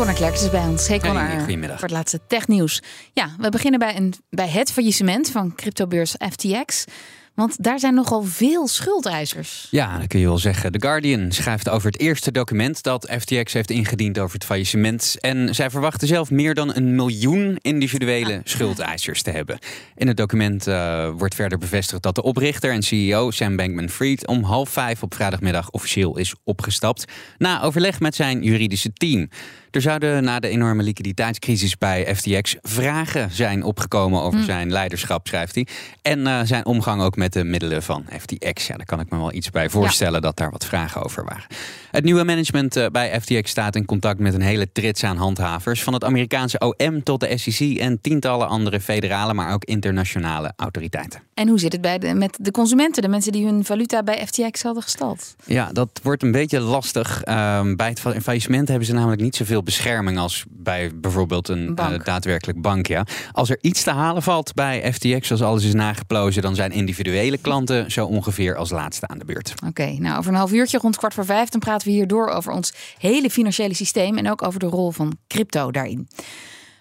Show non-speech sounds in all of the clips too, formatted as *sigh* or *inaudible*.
En Connor Klerks is bij ons. Hey Connor. Hey, goedemiddag. Voor het laatste technieuws. Ja, we beginnen bij, een, bij het faillissement van cryptobeurs FTX. Want daar zijn nogal veel schuldeisers. Ja, dat kun je wel zeggen. The Guardian schrijft over het eerste document dat FTX heeft ingediend over het faillissement. En zij verwachten zelf meer dan een miljoen individuele schuldeisers te hebben. In het document uh, wordt verder bevestigd dat de oprichter en CEO Sam Bankman-Fried om half vijf op vrijdagmiddag officieel is opgestapt. Na overleg met zijn juridische team. Er zouden na de enorme liquiditeitscrisis bij FTX vragen zijn opgekomen over zijn leiderschap, schrijft hij. En uh, zijn omgang ook met de middelen van FTX. Ja, daar kan ik me wel iets bij voorstellen dat daar wat vragen over waren. Het nieuwe management uh, bij FTX staat in contact met een hele trits aan handhavers. Van het Amerikaanse OM tot de SEC en tientallen andere federale, maar ook internationale autoriteiten. En hoe zit het bij de, met de consumenten, de mensen die hun valuta bij FTX hadden gestald? Ja, dat wordt een beetje lastig. Uh, bij het faillissement hebben ze namelijk niet zoveel bescherming als bij bijvoorbeeld een Bank. uh, daadwerkelijk bank. Ja. Als er iets te halen valt bij FTX, als alles is nageplozen, dan zijn individuele klanten zo ongeveer als laatste aan de beurt. Oké, okay, nou over een half uurtje, rond kwart voor vijf, dan praten we hier door over ons hele financiële systeem en ook over de rol van crypto daarin.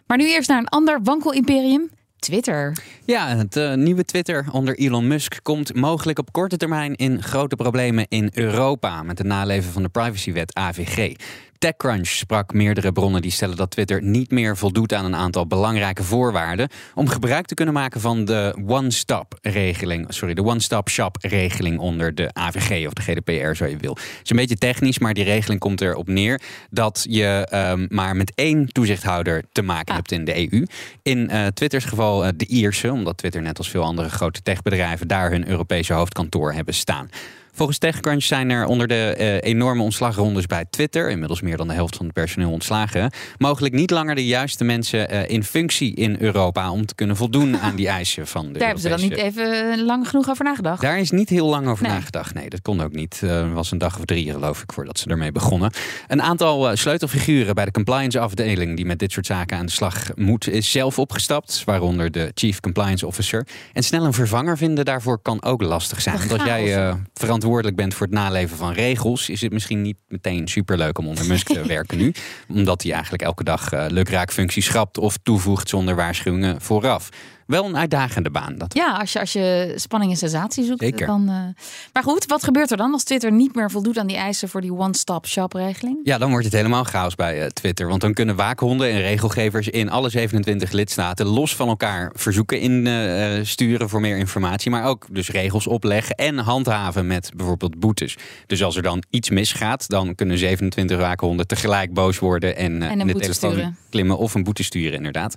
Maar nu eerst naar een ander wankelimperium. Twitter. Ja, het uh, nieuwe Twitter onder Elon Musk komt mogelijk op korte termijn in grote problemen in Europa met het naleven van de privacywet AVG. TechCrunch sprak meerdere bronnen die stellen dat Twitter niet meer voldoet aan een aantal belangrijke voorwaarden om gebruik te kunnen maken van de one-stop regeling, sorry, de one-stop shop regeling onder de AVG of de GDPR, zo je wil. Het is een beetje technisch, maar die regeling komt erop neer dat je um, maar met één toezichthouder te maken ah. hebt in de EU. In uh, Twitters geval uh, de Ierse, omdat Twitter net als veel andere grote techbedrijven daar hun Europese hoofdkantoor hebben staan. Volgens TechCrunch zijn er onder de uh, enorme ontslagrondes bij Twitter, inmiddels meer dan de helft van het personeel ontslagen, mogelijk niet langer de juiste mensen uh, in functie in Europa om te kunnen voldoen aan die *laughs* eisen van de Daar hebben ze dan niet even lang genoeg over nagedacht? Daar is niet heel lang over nee. nagedacht. Nee, dat kon ook niet. Het uh, was een dag of drie, geloof ik, voordat ze ermee begonnen. Een aantal sleutelfiguren bij de compliance afdeling die met dit soort zaken aan de slag moet, is zelf opgestapt, waaronder de Chief Compliance Officer. En snel een vervanger vinden daarvoor kan ook lastig zijn. Als jij verantwoordelijk bent voor het naleven van regels, is het misschien niet meteen superleuk om onder Musk te *laughs* werken nu. Omdat hij eigenlijk elke dag uh, lukraakfuncties schrapt of toevoegt zonder waarschuwingen vooraf. Wel een uitdagende baan. Dat ja, als je, als je spanning en sensatie zoekt. Zeker. Dan, uh... Maar goed, wat gebeurt er dan als Twitter niet meer voldoet aan die eisen voor die one-stop-shop regeling? Ja, dan wordt het helemaal chaos bij uh, Twitter. Want dan kunnen waakhonden en regelgevers in alle 27 lidstaten los van elkaar verzoeken insturen uh, voor meer informatie. Maar ook dus regels opleggen en handhaven met bijvoorbeeld boetes. Dus als er dan iets misgaat, dan kunnen 27 waakhonden tegelijk boos worden en, en in de telefoon sturen. klimmen of een boete sturen, inderdaad.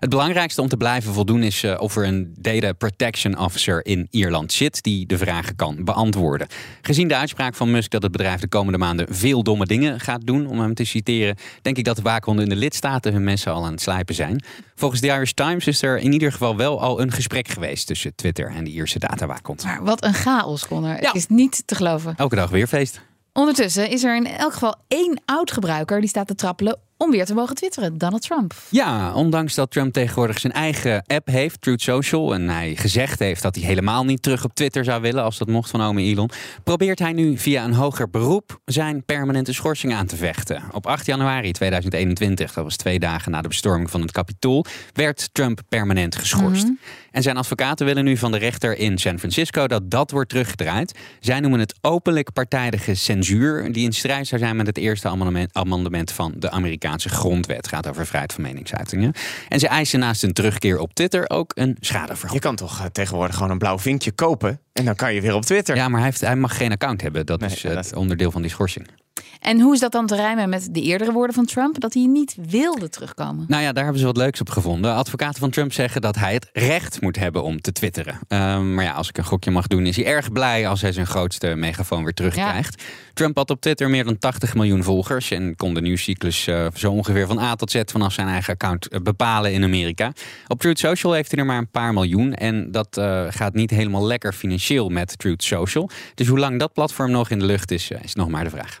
Het belangrijkste om te blijven voldoen is uh, of er een Data Protection Officer in Ierland zit die de vragen kan beantwoorden. Gezien de uitspraak van Musk dat het bedrijf de komende maanden veel domme dingen gaat doen, om hem te citeren, denk ik dat de waakhonden in de lidstaten hun mensen al aan het slijpen zijn. Volgens de Irish Times is er in ieder geval wel al een gesprek geweest tussen Twitter en de Ierse datawaakhond. Maar wat een chaos, Connor. Ja. Het is niet te geloven. Elke dag weer feest. Ondertussen is er in elk geval één oud-gebruiker die staat te trappelen om weer te mogen twitteren, Donald Trump. Ja, ondanks dat Trump tegenwoordig zijn eigen app heeft, Truth Social, en hij gezegd heeft dat hij helemaal niet terug op Twitter zou willen als dat mocht van ome Elon, probeert hij nu via een hoger beroep zijn permanente schorsing aan te vechten. Op 8 januari 2021, dat was twee dagen na de bestorming van het Capitool, werd Trump permanent geschorst. Mhm. En zijn advocaten willen nu van de rechter in San Francisco dat dat wordt teruggedraaid. Zij noemen het openlijk partijdige censuur, die in strijd zou zijn met het eerste amendement, amendement van de Amerikaanse grondwet. Het gaat over vrijheid van meningsuitingen. En ze eisen naast een terugkeer op Twitter ook een schadevergoeding. Je kan toch uh, tegenwoordig gewoon een blauw vinkje kopen en dan kan je weer op Twitter. Ja, maar hij, heeft, hij mag geen account hebben. Dat Nee, is ja, het dat- onderdeel van die schorsing. En hoe is dat dan te rijmen met de eerdere woorden van Trump? Dat hij niet wilde terugkomen. Nou ja, daar hebben ze wat leuks op gevonden. Advocaten van Trump zeggen dat hij het recht moet hebben om te twitteren. Ehm, maar ja, als ik een gokje mag doen, is hij erg blij als hij zijn grootste megafoon weer terugkrijgt. Trump had op Twitter meer dan 80 miljoen volgers en kon de nieuwscyclus uh, zo ongeveer van A tot Z vanaf zijn eigen account eh, bepalen in Amerika. Op Truth Social heeft hij er maar een paar miljoen en dat uh, gaat niet helemaal lekker financieel met Truth Social. Dus hoe lang dat platform nog in de lucht is, is nog maar de vraag.